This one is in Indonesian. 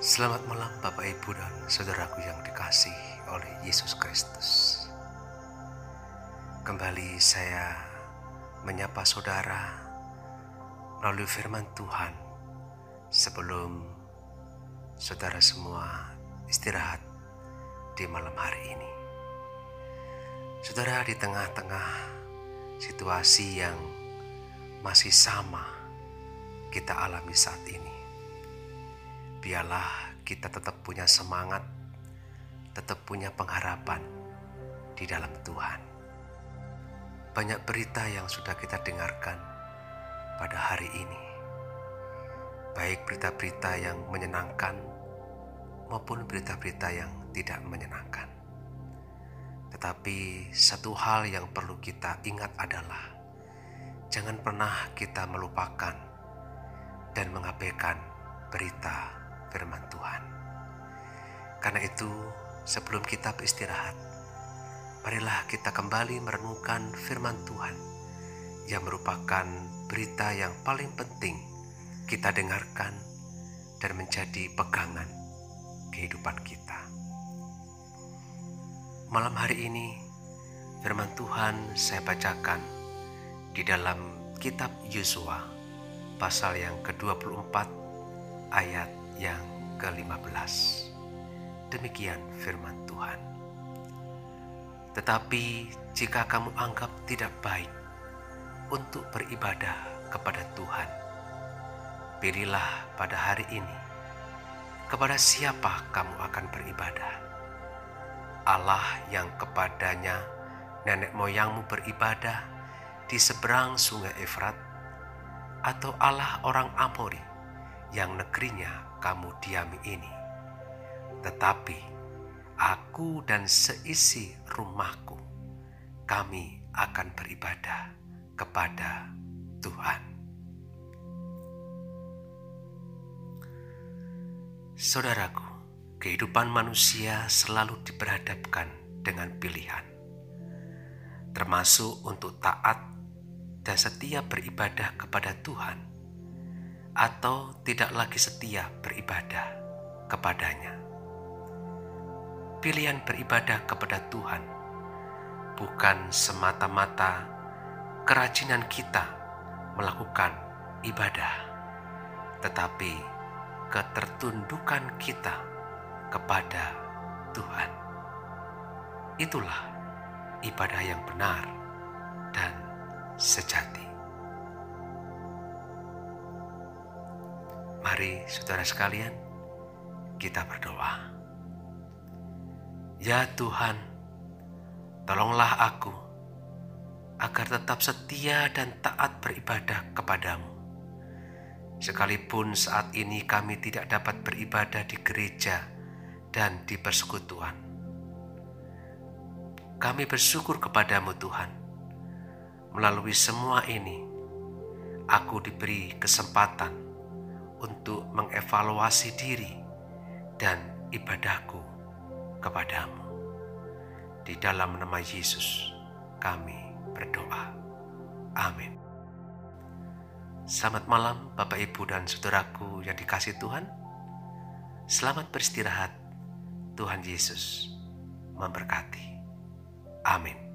Selamat malam Bapak Ibu dan saudaraku yang dikasih oleh Yesus Kristus. Kembali saya menyapa saudara melalui firman Tuhan sebelum saudara semua istirahat di malam hari ini. Saudara di tengah-tengah situasi yang masih sama kita alami saat ini biarlah kita tetap punya semangat, tetap punya pengharapan di dalam Tuhan. Banyak berita yang sudah kita dengarkan pada hari ini, baik berita-berita yang menyenangkan maupun berita-berita yang tidak menyenangkan. Tetapi satu hal yang perlu kita ingat adalah jangan pernah kita melupakan dan mengabaikan berita firman Tuhan. Karena itu, sebelum kita beristirahat, marilah kita kembali merenungkan firman Tuhan yang merupakan berita yang paling penting kita dengarkan dan menjadi pegangan kehidupan kita. Malam hari ini, firman Tuhan saya bacakan di dalam kitab Yosua pasal yang ke-24 ayat yang ke-15. Demikian firman Tuhan. Tetapi jika kamu anggap tidak baik untuk beribadah kepada Tuhan, pilihlah pada hari ini kepada siapa kamu akan beribadah. Allah yang kepadanya nenek moyangmu beribadah di seberang sungai Efrat, atau Allah orang Amori yang negerinya kamu diami ini. Tetapi aku dan seisi rumahku, kami akan beribadah kepada Tuhan. Saudaraku, kehidupan manusia selalu diperhadapkan dengan pilihan, termasuk untuk taat dan setia beribadah kepada Tuhan atau tidak lagi setia beribadah kepadanya. Pilihan beribadah kepada Tuhan bukan semata-mata kerajinan kita melakukan ibadah, tetapi ketertundukan kita kepada Tuhan. Itulah ibadah yang benar dan sejati. Mari saudara sekalian, kita berdoa. Ya Tuhan, tolonglah aku agar tetap setia dan taat beribadah kepadamu. Sekalipun saat ini kami tidak dapat beribadah di gereja dan di persekutuan. Kami bersyukur kepadamu Tuhan. Melalui semua ini, aku diberi kesempatan untuk mengevaluasi diri dan ibadahku kepadamu. Di dalam nama Yesus kami berdoa. Amin. Selamat malam Bapak Ibu dan Saudaraku yang dikasih Tuhan. Selamat beristirahat. Tuhan Yesus memberkati. Amin.